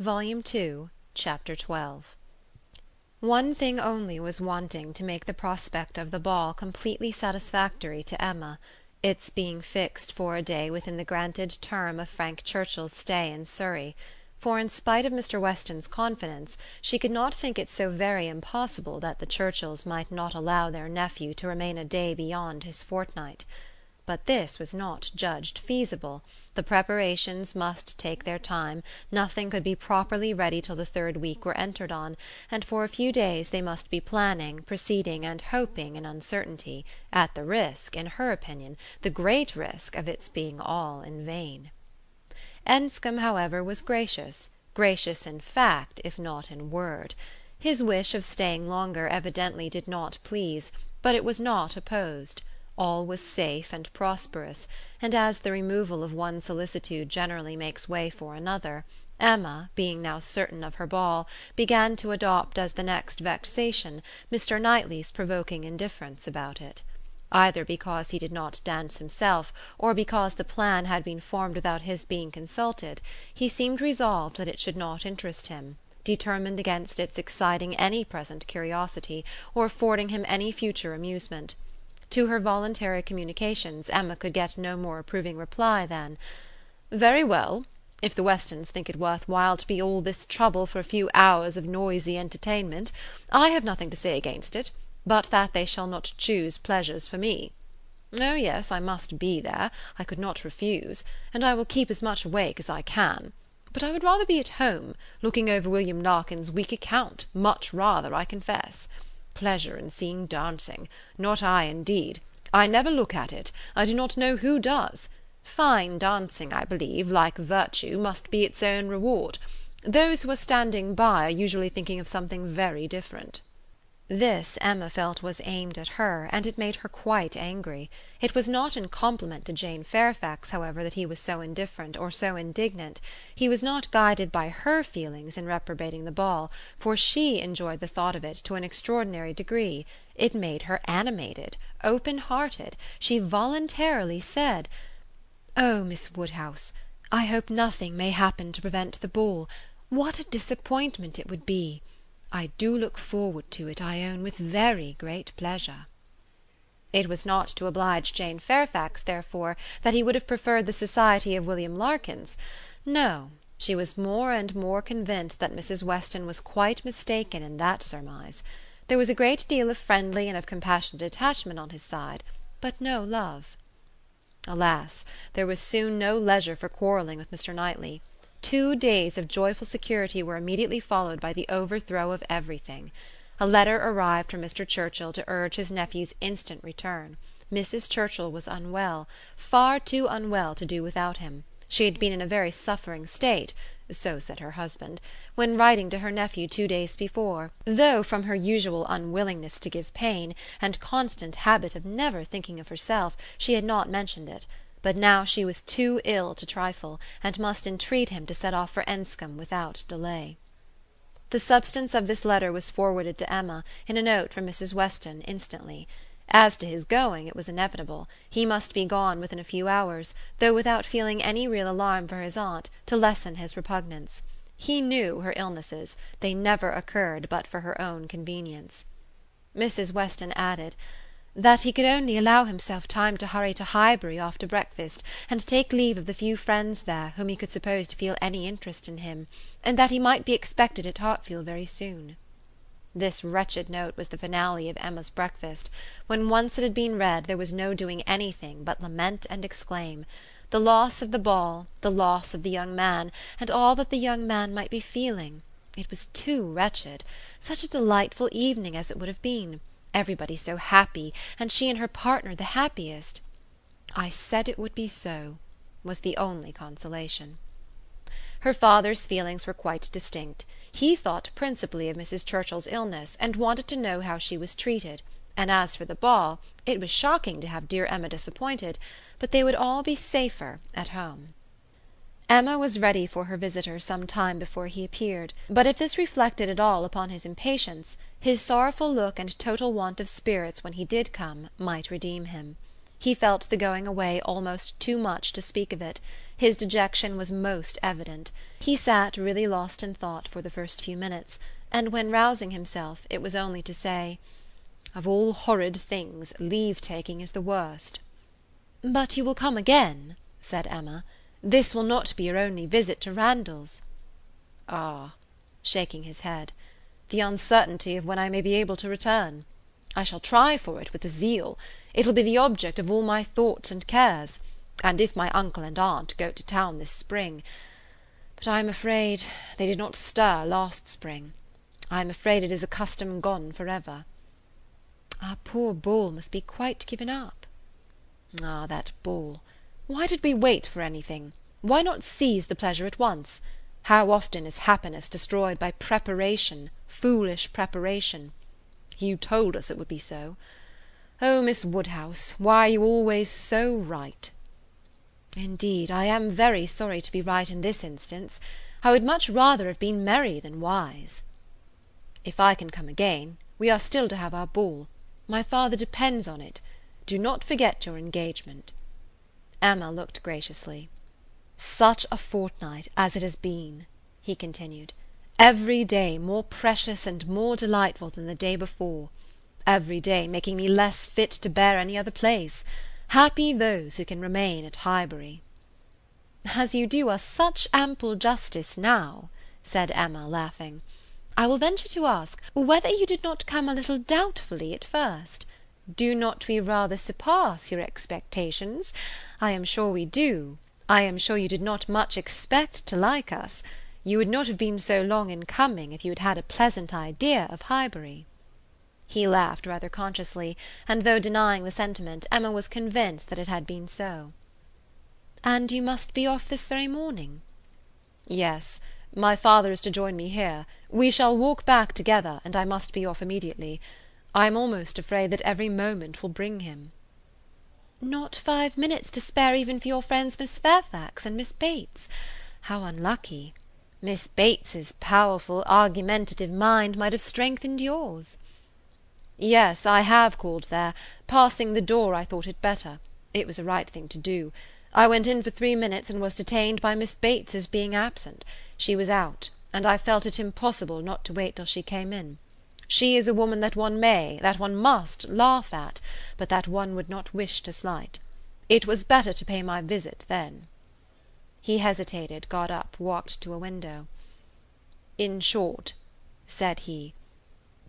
Volume Two, Chapter XII One thing only was wanting to make the prospect of the ball completely satisfactory to Emma its being fixed for a day within the granted term of Frank Churchill's stay in Surrey; for in spite of Mr. Weston's confidence she could not think it so very impossible that the Churchills might not allow their nephew to remain a day beyond his fortnight. But this was not judged feasible; the preparations must take their time, nothing could be properly ready till the third week were entered on, and for a few days they must be planning, proceeding and hoping in uncertainty, at the risk, in her opinion, the great risk, of its being all in vain. Enscombe, however, was gracious gracious in fact if not in word. His wish of staying longer evidently did not please, but it was not opposed all was safe and prosperous, and as the removal of one solicitude generally makes way for another, Emma, being now certain of her ball, began to adopt as the next vexation Mr. Knightley's provoking indifference about it. Either because he did not dance himself, or because the plan had been formed without his being consulted, he seemed resolved that it should not interest him, determined against its exciting any present curiosity, or affording him any future amusement. To her voluntary communications Emma could get no more approving reply than "Very well. If the Westons think it worth while to be all this trouble for a few hours of noisy entertainment, I have nothing to say against it, but that they shall not choose pleasures for me. Oh yes, I must be there, I could not refuse, and I will keep as much awake as I can. But I would rather be at home, looking over William Larkins's weak account, much rather, I confess pleasure in seeing dancing! Not I, indeed. I never look at it. I do not know who does. Fine dancing, I believe, like virtue, must be its own reward. Those who are standing by are usually thinking of something very different. This Emma felt was aimed at her, and it made her quite angry. It was not in compliment to Jane Fairfax, however, that he was so indifferent or so indignant; he was not guided by her feelings in reprobating the ball, for she enjoyed the thought of it to an extraordinary degree; it made her animated, open hearted; she voluntarily said: "Oh, Miss Woodhouse, I hope nothing may happen to prevent the ball. What a disappointment it would be! I do look forward to it, I own, with very great pleasure." It was not to oblige Jane Fairfax, therefore, that he would have preferred the society of William Larkins. No; she was more and more convinced that Mrs. Weston was quite mistaken in that surmise. There was a great deal of friendly and of compassionate attachment on his side, but no love. Alas! there was soon no leisure for quarrelling with Mr. Knightley. Two days of joyful security were immediately followed by the overthrow of everything. A letter arrived from Mr. Churchill to urge his nephew's instant return. Mrs. Churchill was unwell, far too unwell to do without him; she had been in a very suffering state so said her husband when writing to her nephew two days before, though from her usual unwillingness to give pain, and constant habit of never thinking of herself, she had not mentioned it but now she was too ill to trifle, and must entreat him to set off for Enscombe without delay. The substance of this letter was forwarded to Emma, in a note from Mrs. Weston, instantly. As to his going, it was inevitable; he must be gone within a few hours, though without feeling any real alarm for his aunt, to lessen his repugnance. He knew her illnesses; they never occurred but for her own convenience. Mrs. Weston added that he could only allow himself time to hurry to Highbury after breakfast, and take leave of the few friends there whom he could suppose to feel any interest in him, and that he might be expected at Hartfield very soon. This wretched note was the finale of Emma's breakfast; when once it had been read there was no doing anything but lament and exclaim. The loss of the ball, the loss of the young man, and all that the young man might be feeling! It was too wretched! Such a delightful evening as it would have been! Everybody so happy, and she and her partner the happiest. "I said it would be so," was the only consolation. Her father's feelings were quite distinct. He thought principally of Mrs. Churchill's illness, and wanted to know how she was treated; and as for the ball, it was shocking to have dear Emma disappointed, but they would all be safer at home. Emma was ready for her visitor some time before he appeared; but if this reflected at all upon his impatience, his sorrowful look and total want of spirits when he did come might redeem him. He felt the going away almost too much to speak of it; His dejection was most evident. He sat really lost in thought for the first few minutes, and when rousing himself it was only to say: "Of all horrid things leave taking is the worst." "But you will come again," said Emma. "This will not be your only visit to Randalls." "Ah," shaking his head, "the uncertainty of when I may be able to return. I shall try for it with a zeal. It will be the object of all my thoughts and cares; and if my uncle and aunt go to town this spring but I am afraid they did not stir last spring I am afraid it is a custom gone for ever." "Our poor ball must be quite given up." "Ah, that ball! Why did we wait for anything? Why not seize the pleasure at once? How often is happiness destroyed by preparation, foolish preparation! You told us it would be so. Oh, Miss Woodhouse, why are you always so right?" "Indeed, I am very sorry to be right in this instance. I would much rather have been merry than wise." "If I can come again, we are still to have our ball. My father depends on it. Do not forget your engagement." Emma looked graciously. "Such a fortnight as it has been!" he continued. "Every day more precious and more delightful than the day before every day making me less fit to bear any other place. Happy those who can remain at Highbury." "As you do us such ample justice now," said Emma, laughing, "I will venture to ask whether you did not come a little doubtfully at first. Do not we rather surpass your expectations? I am sure we do. I am sure you did not much expect to like us. You would not have been so long in coming if you had had a pleasant idea of Highbury." He laughed rather consciously, and though denying the sentiment Emma was convinced that it had been so. "And you must be off this very morning?" "Yes. My father is to join me here. We shall walk back together, and I must be off immediately. I am almost afraid that every moment will bring him." "Not five minutes to spare even for your friends Miss Fairfax and Miss Bates? How unlucky! Miss Bates's powerful, argumentative mind might have strengthened yours." "Yes, I have called there. Passing the door I thought it better. It was a right thing to do. I went in for three minutes and was detained by Miss Bates's being absent. She was out, and I felt it impossible not to wait till she came in. She is a woman that one may, that one must, laugh at, but that one would not wish to slight. It was better to pay my visit then." He hesitated, got up, walked to a window. "In short," said he,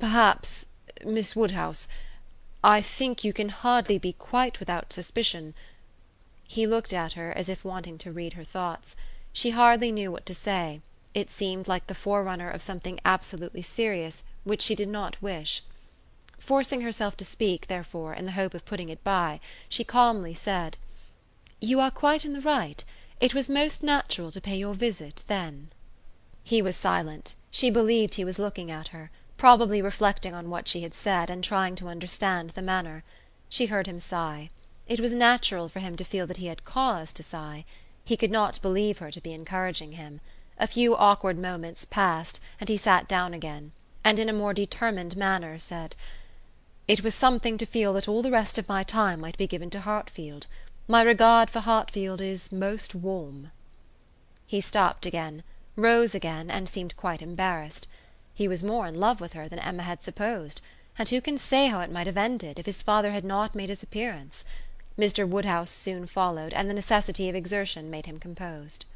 "perhaps Miss Woodhouse, I think you can hardly be quite without suspicion He looked at her as if wanting to read her thoughts. She hardly knew what to say; it seemed like the forerunner of something absolutely serious, which she did not wish. Forcing herself to speak, therefore, in the hope of putting it by, she calmly said: "You are quite in the right. It was most natural to pay your visit then." He was silent. She believed he was looking at her probably reflecting on what she had said and trying to understand the manner. She heard him sigh. It was natural for him to feel that he had cause to sigh. He could not believe her to be encouraging him. A few awkward moments passed, and he sat down again, and in a more determined manner said: "It was something to feel that all the rest of my time might be given to Hartfield. My regard for Hartfield is most warm." He stopped again, rose again, and seemed quite embarrassed. He was more in love with her than Emma had supposed, and who can say how it might have ended if his father had not made his appearance? Mr. Woodhouse soon followed, and the necessity of exertion made him composed.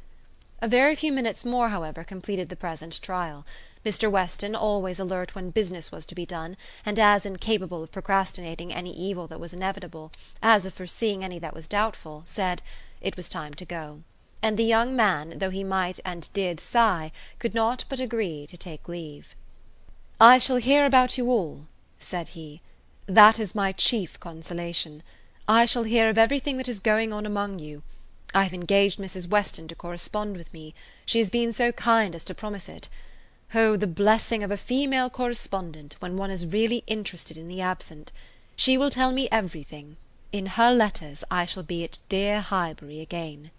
A very few minutes more, however, completed the present trial. Mr. Weston, always alert when business was to be done, and as incapable of procrastinating any evil that was inevitable, as of foreseeing any that was doubtful, said, it was time to go and the young man, though he might and did sigh, could not but agree to take leave. "I shall hear about you all," said he. "That is my chief consolation. I shall hear of everything that is going on among you. I have engaged Mrs. Weston to correspond with me. She has been so kind as to promise it. Oh, the blessing of a female correspondent, when one is really interested in the absent! She will tell me everything. In her letters I shall be at dear Highbury again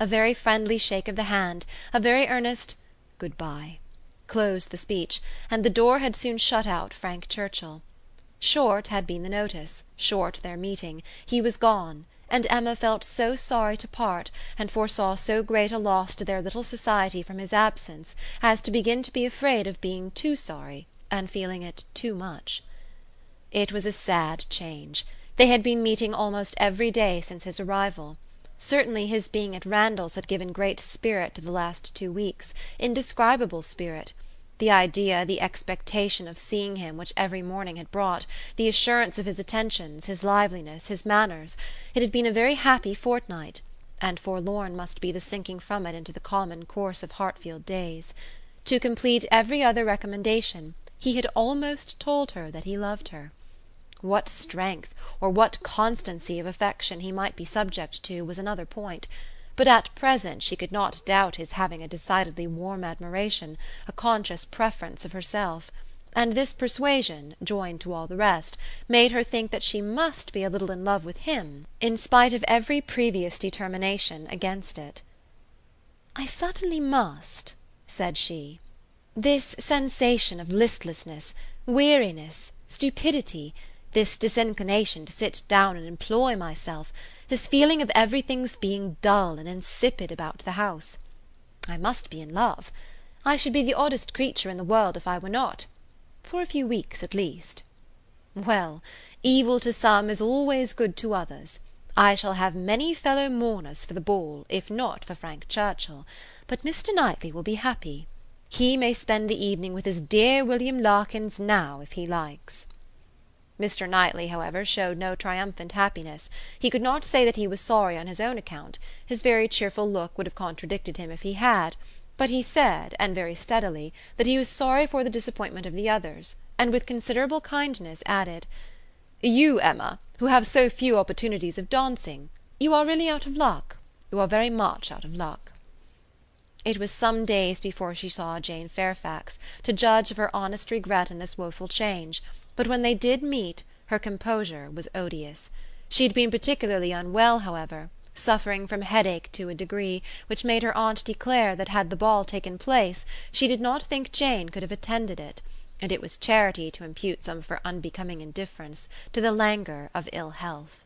a very friendly shake of the hand, a very earnest "Good bye," closed the speech, and the door had soon shut out Frank Churchill. Short had been the notice, short their meeting; he was gone, and Emma felt so sorry to part, and foresaw so great a loss to their little society from his absence, as to begin to be afraid of being too sorry, and feeling it too much. It was a sad change. They had been meeting almost every day since his arrival. Certainly his being at Randalls had given great spirit to the last two weeks, indescribable spirit the idea, the expectation of seeing him which every morning had brought, the assurance of his attentions, his liveliness, his manners it had been a very happy fortnight; and forlorn must be the sinking from it into the common course of Hartfield days. To complete every other recommendation he had almost told her that he loved her. What strength, or what constancy of affection he might be subject to was another point but at present she could not doubt his having a decidedly warm admiration, a conscious preference of herself; and this persuasion, joined to all the rest, made her think that she must be a little in love with him in spite of every previous determination against it. "I certainly must," said she. "This sensation of listlessness, weariness, stupidity, this disinclination to sit down and employ myself this feeling of everything's being dull and insipid about the house. I must be in love. I should be the oddest creature in the world if I were not for a few weeks at least. Well, evil to some is always good to others. I shall have many fellow mourners for the ball, if not for Frank Churchill; but Mr. Knightley will be happy. He may spend the evening with his dear William Larkins now, if he likes. Mr. Knightley, however, showed no triumphant happiness; he could not say that he was sorry on his own account; his very cheerful look would have contradicted him if he had; but he said, and very steadily, that he was sorry for the disappointment of the others, and with considerable kindness added: "You, Emma, who have so few opportunities of dancing, you are really out of luck; you are very much out of luck." It was some days before she saw Jane Fairfax, to judge of her honest regret in this woeful change but when they did meet her composure was odious. She had been particularly unwell, however, suffering from headache to a degree which made her aunt declare that had the ball taken place she did not think Jane could have attended it, and it was charity to impute some of her unbecoming indifference to the languor of ill health.